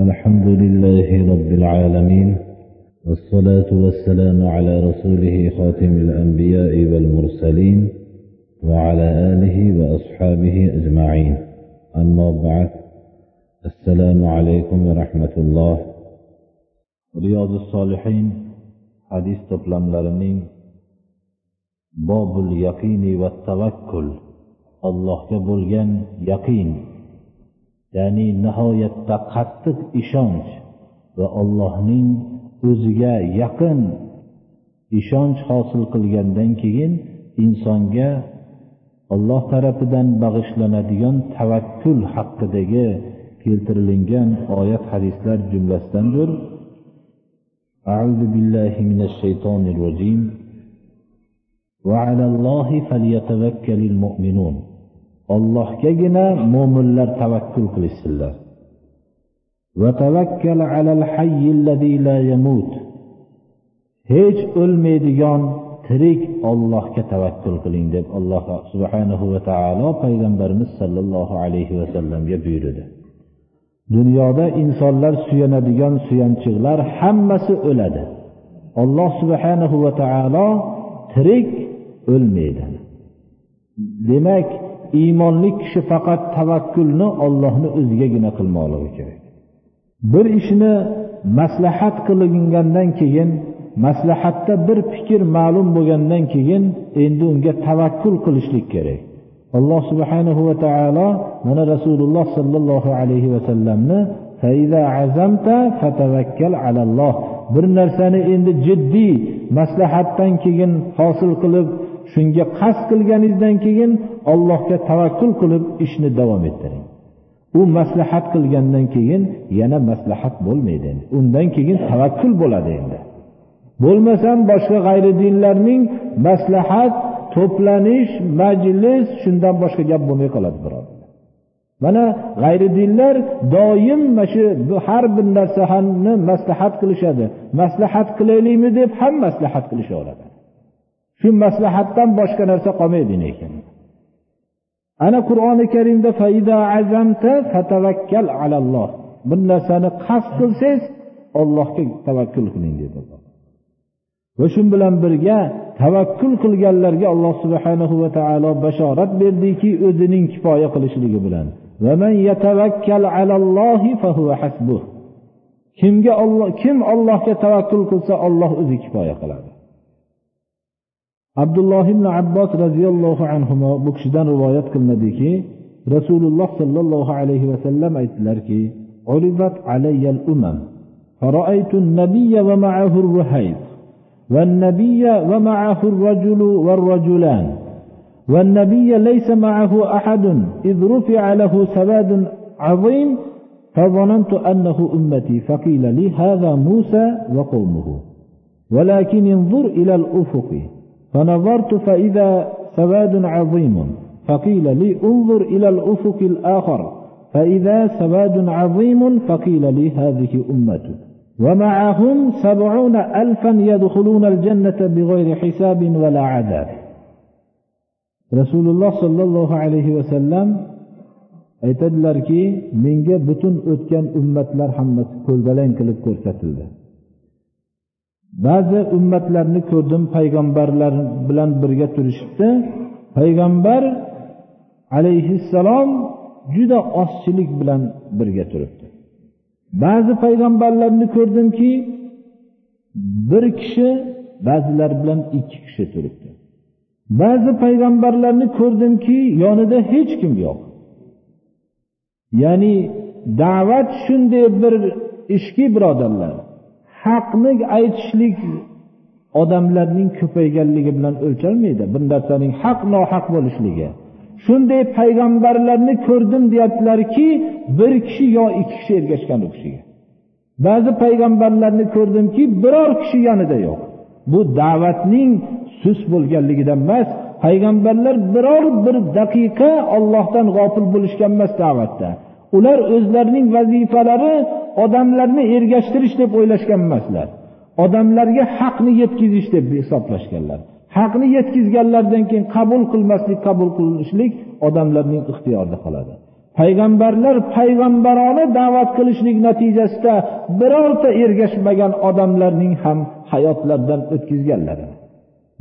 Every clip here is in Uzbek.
الحمد لله رب العالمين والصلاة والسلام على رسوله خاتم الأنبياء والمرسلين وعلى آله وأصحابه أجمعين. أما بعد السلام عليكم ورحمة الله. رياض الصالحين حديث to'plamlarining bobul yaqini va tavakkul allohga bo'lgan yaqin ya'ni nihoyatda qattiq ishonch va allohning o'ziga yaqin ishonch hosil qilgandan keyin insonga alloh tarafidan bag'ishlanadigan tavakkul haqidagi keltirilingan oyat hadislar jumlasidandir أعوذ بالله من الشيطان الرجيم وعلى الله فليتوكل المؤمنون ollohgagina mo'minlar tavakkul qilishsinlar. Hech o'lmaydigan tirik ollohga tavakkul qiling deb alloh subhanahu va taolo payg'ambarimiz sollallohu alayhi vasallamga buyurdi. Dunyoda insonlar suyanadigan suyanchiqlar hammasi o'ladi. Alloh subhanahu va taolo tirik o'lmaydi. Demak iymonli kishi faqat tavakkulni ollohni o'zigagina qilmoqligi kerak. Bir ishni maslahat qilingandan keyin maslahatda bir fikr ma'lum bo'lgandan keyin endi unga tavakkul qilishlik kerak. Alloh subhanahu va taolo mana rasululloh sollallohu alayhi vasallamni bir narsani endi jiddiy maslahatdan keyin hosil qilib shunga qasd qilganingizdan keyin allohga tavakkul qilib ishni davom ettiring. U maslahat qilgandan keyin yana maslahat bo'lmaydi endi. Undan keyin tavakkul bo'ladi endi. Bo'lmasam boshqa g'ayri dinlarning maslahat to'planish majlis shundan boshqa gap bo'lmay qoladi birodarlar mana g'ayri dinlar doim mana shu har bir narsani maslahat qilishadi. Maslahat qilaylikmi deb ham maslahat qilishaveradi shu maslahatdan boshqa narsa qolmaydi lekin ana qur'oni karimda bir narsani qasd qilsangiz ollohga tavakkul qiling dedi va shu bilan birga tavakkul qilganlarga alloh subhanahu va taolo bashorat berdiki o'zining kifoya qilishligi bilan. Kimga olloh kim ollohga tavakkul qilsa olloh o'zi kifoya qiladi. Abdulloh ibn abbos roziyallohu anhu bu kishidan rivoyat qilinadiki rasululloh sollallohu alayhi vasallam aytdilarki عرضت علي الأمم فرأيت النبي ومعه الرهيب والنبي ومعه الرجل والرجلان والنبي ليس معه أحد إذ رفع له سواد عظيم فظننت أنه أمتي فقيل لي هذا موسى وقومه ولكن انظر إلى الأفق فنظرت فإذا سواد عظيم فقيل لي انظر إلى الأفق الآخر فإذا سواد عظيم فقيل لي هذه أمتك ومعهم سبعون ألفا يدخلون الجنة بغير حساب ولا عذاب. رسول الله صلى الله عليه وسلم aytadilarki menga butun o'tgan ummatlar hammasi ko'lbalang qilib ko'rsatildi ba'zi ummatlarni ko'rdim payg'ambarlar bilan birga turishibdi. Payg'ambar alayhissalom juda ozchilik bilan birga turibdi. Ba'zi payg'ambarlarni ko'rdimki bir kishi ba'zilar bilan ikki kishi turibdi. Ba'zi payg'ambarlarni ko'rdimki yonida hech kim yo'q. Ya'ni da'vat shunday bir ishki birodarlar. Haqni aytishlik odamlarning ko'payganligi bilan o'lchalmaydi. Bir narsaning haq nohaq bo'lishligi. Shunday payg'ambarlarni ko'rdim deyaptilarki bir kishi yo ikki kishi ergashgan u kishiga. Ba'zi payg'ambarlarni ko'rdimki biror kishi yonida yo'q. Bu da'vatning sust bo'lganligidan emas payg'ambarlar biror bir daqiqa ollohdan g'ofil bo'lishgan emas da'vatda. Ular o'zlarining vazifalari odamlarni ergashtirish deb o'ylashgan emaslar. Odamlarga haqni yetkazish deb hisoblashganlar. Haqni yetkazganlaridan keyin qabul qilmaslik qabul qilishlik odamlarning ixtiyorida qoladi. Payg'ambarlar payg'ambarona da'vat qilishlik natijasida birorta ergashmagan odamlarning ham hayotlaridan o'tkazganlar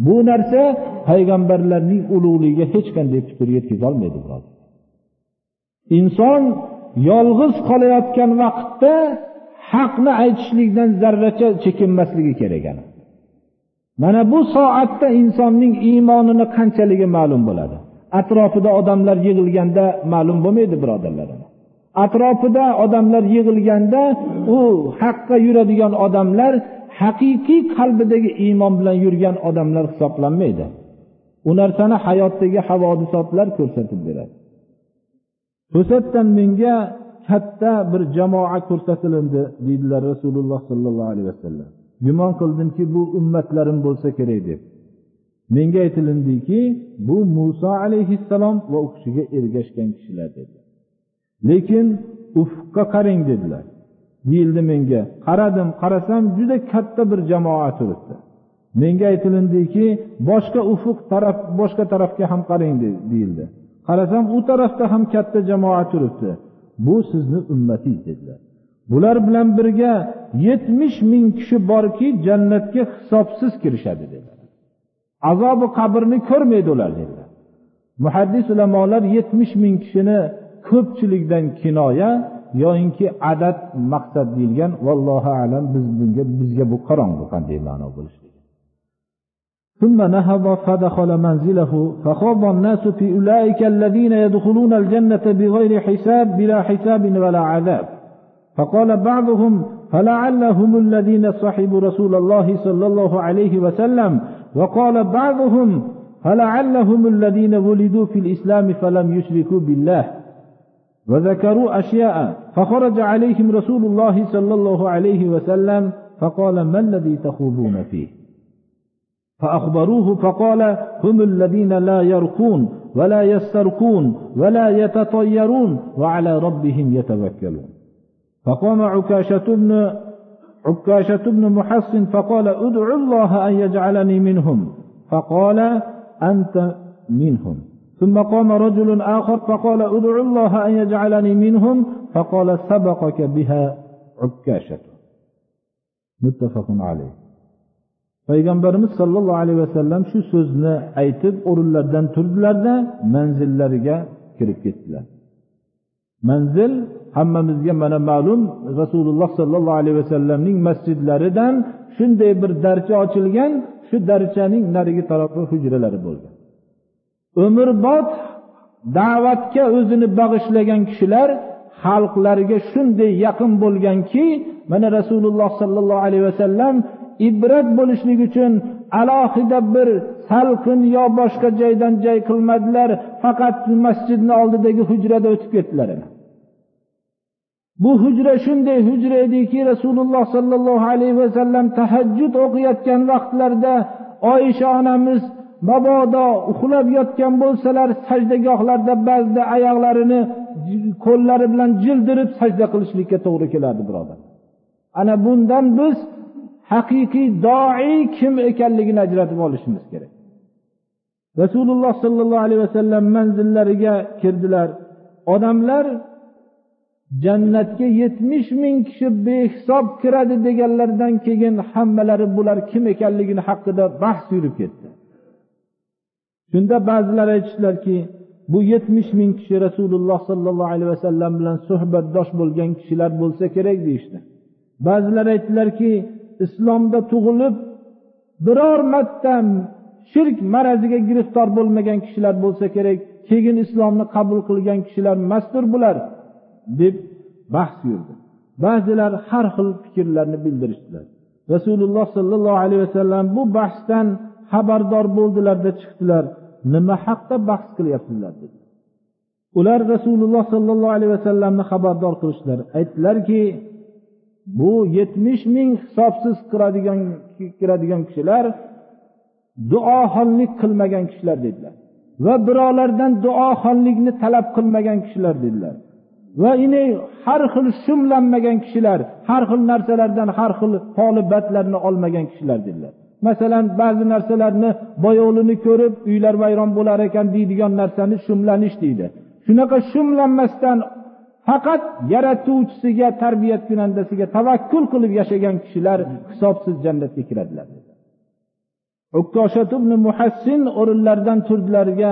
bu narsa payg'ambarlarning ulug'ligiga hech qanday putur yetkazolmaydi inson yolg'iz qolayotgan vaqtda haqni aytishlikdan zarracha chekinmasligi kerak mana bu soatda insonning iymonini qanchaligi ma'lum bo'ladi? Atrofida odamlar yig'ilganda ma'lum bo'lmaydi birodarlar atrofida odamlar yig'ilganda u haqqa yuradigan odamlar haqiqiy qalbidagi iymon bilan yurgan odamlar hisoblanmaydi. U narsani hayotdagi havodisotlar ko'rsatib beradi. To'satdan menga katta bir jamoa ko'rsatilindi deydilar rasululloh sollallohu alayhi vasallam. Gumon qildimki bu ummatlarim bo'lsa kerak deb. Menga aytilindiki bu muso alayhissalom va u kishiga ergashgan kishilar dedi. Lekin ufqqa qarang dedilar. Deyildi menga qaradim qarasam juda katta bir jamoa turibdi. Menga aytilindiki boshqa ufuq taraf boshqa tarafga ham qarang deyildi. Qarasam u tarafda ham katta jamoa turibdi. Bu sizni ummatingiz dedilar. Bular bilan birga yetmish ming kishi borki jannatga hisobsiz kirishadi dedilar. Azobi qabrni ko'rmaydi ular dedilar. Muhaddis ulamolar yetmish ming kishini ko'pchilikdan kinoya yoyinki adad maqsad deyilgan vallohu alam biz bunga bizga bu qorong'u qanday ma'no bo'lishi ثم نهض فدخل منزله فخاض الناس في أولئك الذين يدخلون الجنة بغير حساب بلا حساب ولا عذاب. فقال بعضهم فلعلهم الذين صحبوا رسول الله صلى الله عليه وسلم؟ وقال بعضهم فلعلهم الذين ولدوا في الإسلام فلم يشركوا بالله. وذكروا أشياء فخرج عليهم رسول الله صلى الله عليه وسلم فقال ما الذي تخوضون فيه؟ فأخبروه فقال هم الذين لا يركون ولا يستركون ولا يتطيرون وعلى ربهم يتوكلون. فقام عكاشة بن عكاشة بن محصن فقال ادعو الله أن يجعلني منهم. فقال أنت منهم. ثم قام رجل آخر فقال ادعو الله أن يجعلني منهم. فقال سبقك بها عكاشة. متفق عليه. Payg'ambarimiz sollallohu alayhi vasallam shu so'zni aytib o'rinlaridan turdilarda manzillariga kirib ketdilar. Manzil hammamizga mana ma'lum rasululloh sollallohu alayhi vasallamning masjidlaridan shunday bir darcha ochilgan shu darchaning narigi tarafi hujralari bo'lgan umrbod da'vatga o'zini bag'ishlagan kishilar xalqlariga shunday yaqin bo'lganki mana rasululloh sollallohu alayhi vasallam ibrat bo'lishlik uchun alohida bir salqin yo boshqa joydan joy qilmadilar faqat masjidni oldidagi hujrada o'tib ketdilar. Bu hujra shunday hujra ediki rasululloh sollallohu alayhi vasallam tahajjud o'qiyotgan vaqtlarida oysha onamiz mabodo uxlab yotgan bo'lsalar sajdagohlarda ba'zida oyoqlarini qo'llari bilan jildirib sajda qilishlikka to'g'ri keladi birodar. Ana bundan biz haqiqiy doi kim ekanligini ajratib olishimiz kerak. Rasululloh sollallohu alayhi vasallam manzillariga kirdilar. Odamlar jannatga yetmish ming kishi behisob kiradi deganlaridan keyin hammalari bular kim ekanligini haqida bahs yurib ketdi. Shunda ba'zilar aytishdilarki bu yetmish ming kishi rasululloh sollallohu alayhi vasallam bilan suhbatdosh bo'lgan kishilar bo'lsa kerak deyishdi. Ba'zilar aytdilarki islomda tug'ilib biror marta shirk maraziga giriftor bo'lmagan kishilar bo'lsa kerak keyin islomni qabul qilgan kishilar mastur bular deb bahs yurdi. Ba'zilar har xil fikrlarni bildirishdilar. Rasululloh sollallohu alayhi vasallam bu bahsdan xabardor bo'ldilarda chiqdilar. Nima haqda bahs qilyapsizlar dedi. Ular rasululloh sollallohu alayhi vasallamni xabardor qilishdilar. Aytdilarki bu yetmish ming hisobsiz kiradigan kiradigan kishilar duoxonlik qilmagan kishilar dedilar. Va birovlardan duoxonlikni talab qilmagan kishilar dedilar. Va ini har xil shumlanmagan kishilar har xil narsalardan har xil tolibatlarni olmagan kishilar dedilar. Masalan ba'zi narsalarni boyovlini ko'rib uylar vayron bo'lar ekan deydigan narsani shumlanish deydi. Shunaqa shumlanmasdan faqat yaratuvchisiga tarbiyat kunandasiga tavakkul qilib yashagan kishilar hisobsiz jannatga kiradilar muhassin o'rinlaridan turdilarga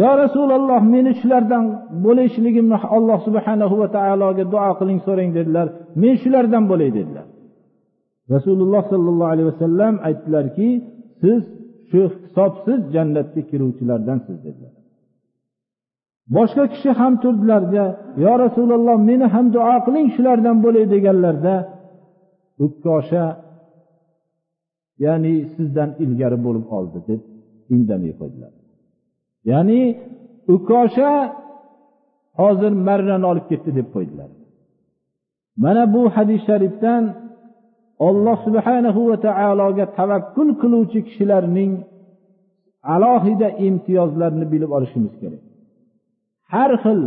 yo rasululloh meni shulardan bo'lishligimni alloh subhanahu va taologa duo qiling so'rang dedilar. Men shulardan bo'lay dedilar. Rasululloh sollallohu alayhi vasallam aytdilarki siz shu hisobsiz jannatga kiruvchilardansiz dedilar. Boshqa kishi ham turdilarda yo rasululloh meni ham duo qiling shulardan bo'lay deganlarda ukkosha ya'ni sizdan ilgari bo'lib oldi deb indamay qo'ydilar. Ya'ni ukosha hozir marrani olib ketdi deb qo'ydilar. Mana bu hadis sharifdan olloh subhanahu va taologa tavakkul qiluvchi kishilarning alohida imtiyozlarini bilib olishimiz kerak. Har xil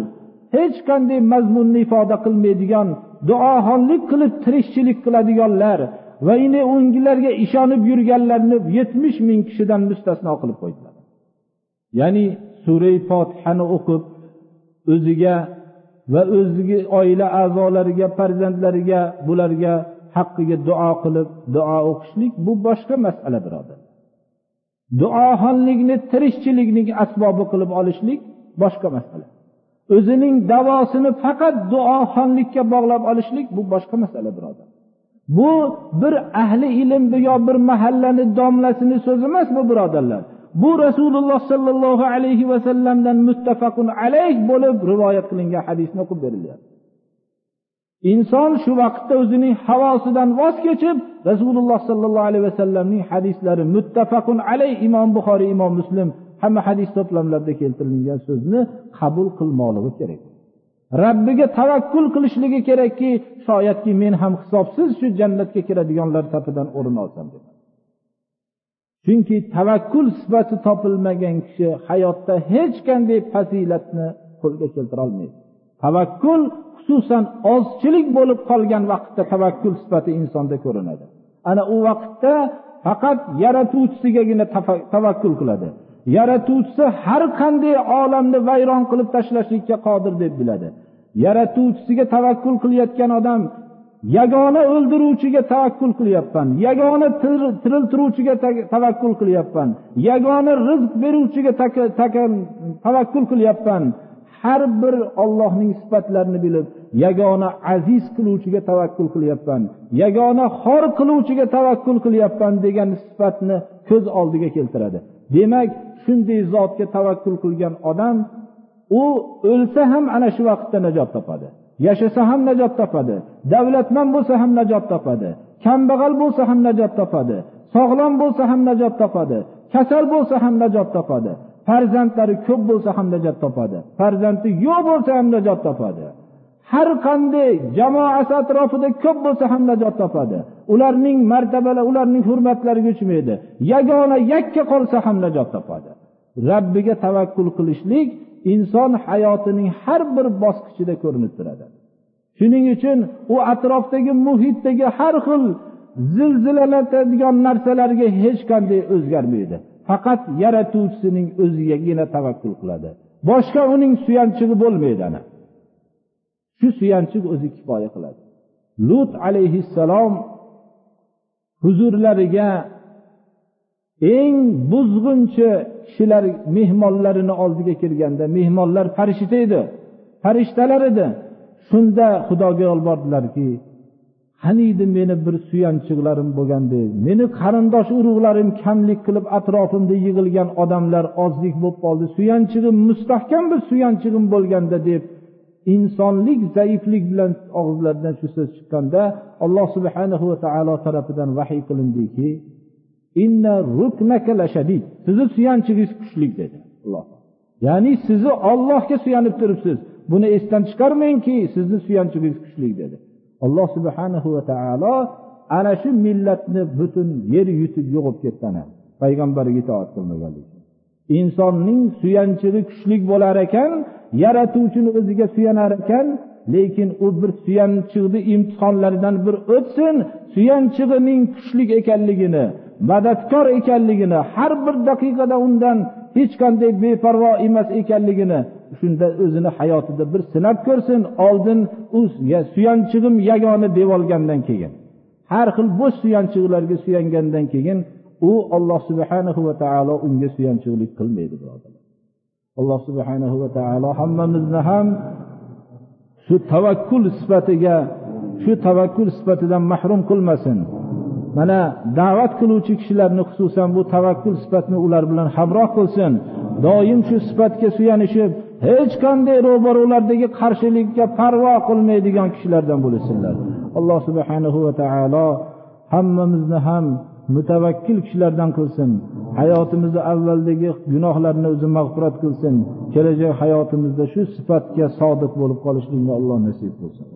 hech qanday mazmunni ifoda qilmaydigan duoxonlik qilib tirikchilik qiladiganlar va endi ungilarga ishonib yurganlarni yetmish ming kishidan mustasno qilib qo'ydilar. Ya'ni surai fotihani o'qib o'ziga va o'ziga oila a'zolariga farzandlariga bularga haqqiga duo qilib duo o'qishlik bu boshqa masala birodar. Duoxonlikni tirikchilikning asbobi qilib olishlik boshqa masala. O'zining davosini faqat duoxonlikka bog'lab olishlik bu boshqa masala birodar. Bu bir ahli ilm yo bir mahallani domlasini so'zi emas bu birodarlar. Bu rasululloh sollallohu alayhi vasallamdan muttafaqun alayh bo'lib rivoyat qilingan hadisni o'qib berilyapti. Inson shu vaqtda o'zining havosidan voz kechib rasululloh sollallohu alayhi vasallamning hadislari muttafaqun alayh imom buxoriy imom muslim hamma hadis to'plamlarida keltirilgan so'zni qabul qilmoqligi kerak. Rabbiga tavakkul qilishligi kerakki shoyatki men ham hisobsiz shu jannatga kiradiganlar safidan o'rin olsam deb chunki tavakkul sifati topilmagan kishi hayotda hech qanday fazilatni qo'lga keltira olmaydi. Tavakkul xususan ozchilik bo'lib qolgan vaqtda tavakkul sifati insonda ko'rinadi. Ana u vaqtda faqat yaratuvchisigagina tavakkul qiladi. Yaratuvchisi har qanday olamni vayron qilib tashlashlikka qodir deb biladi. Yaratuvchisiga tavakkul qilayotgan odam yagona o'ldiruvchiga tavakkul qilyapman yagona tiriltiruvchiga tavakkul qilyapman yagona rizq beruvchiga tavakkul qilyapman. Har bir ollohning sifatlarini bilib yagona aziz qiluvchiga tavakkul qilyapman yagona xor qiluvchiga tavakkul qilyapman degan sifatni ko'z oldiga keltiradi. Demak shunday zotga tavakkul qilgan odam u o'lsa ham ana shu vaqtda najot topadi yashasa ham najot topadi davlatman bo'lsa ham najot topadi kambag'al bo'lsa ham najot topadi sog'lom bo'lsa ham najot topadi kasal bo'lsa ham najot topadi farzandlari ko'p bo'lsa ham najot topadi farzandi yo'q bo'lsa ham najot topadi har qanday jamoasi atrofida ko'p bo'lsa ham najot topadi ularning martabalari ularning hurmatlariga uchmaydi yagona yakka qolsa ham najot topadi rabbiga tavakkul qilishlik inson hayotining har bir bosqichida ko'rinib turadi. Shuning uchun u atrofdagi muhitdagi har xil zilzilalatadigan narsalarga hech qanday o'zgarmaydi. Faqat yaratuvchisining o'zigagina tavakkul qiladi. Boshqa uning suyanchig'i bo'lmaydi ana. Shu suyanchiq o'zi kifoya qiladi. Lut alayhissalom huzurlariga eng buzg'unchi kishilar mehmonlarini oldiga kelganda mehmonlar farishta edi farishtalar edi. Shunda xudoga yolbordilarki qaniydi meni bir suyanchiqlarim bo'lganda meni qarindosh urug'larim kamlik qilib atrofimda yig'ilgan odamlar ozlik bo'lib qoldi suyanchig'im mustahkam bir suyanchig'im bo'lganda deb insonlik zaiflik bilan og'izlaridan shu so'z chiqqanda alloh subhanahu va taolo tarafidan vahiy qilindiki sizni suyanchingiz kuchli dedi. Alloh. Ya'ni sizni ollohga suyanib turibsiz. Buni esdan chiqarmangki sizni suyanchingiz kuchli dedi. Alloh subhanahu va taolo ana shu millatni butun yer yutib yo'qolib ketdi ana payg'ambariga itoat qilmaganlik insonning suyanchig'i kuchli bo'lar ekan yaratuvchini o'ziga suyanar ekan lekin u bir suyanchiqni imtihonlardan bir o'tsin suyanchig'ining kuchli ekanligini madadkor ekanligini har bir daqiqada undan hech qanday beparvo emas ekanligini shunda o'zini hayotida bir sinab ko'rsin oldin u suyanchig'im yagona deb olgandan keyin. Har xil bo'sh suyanchiqlarga suyangandan keyin u olloh subhanahu va taolo unga suyanchiqlik qilmaydi birodarlar. Alloh subhanahu va taolo hammamizni ham shu tavakkul sifatiga shu tavakkul sifatidan mahrum qilmasin. Mana da'vat qiluvchi kishilarni xususan bu tavakkul sifatini ular bilan hamroh qilsin. Doim shu sifatga suyanishib hech qanday ro'barulardagi qarshilikka parvo qilmaydigan kishilardan bo'lishsinlar alloh subhanahu va taolo hammamizni ham mutavakkil kishilardan qilsin. Hayotimizni avvaldagi gunohlarni o'zi mag'firat qilsin. Kelajak hayotimizda shu sifatga sodiq bo'lib qolishlikni alloh nasib qilsin.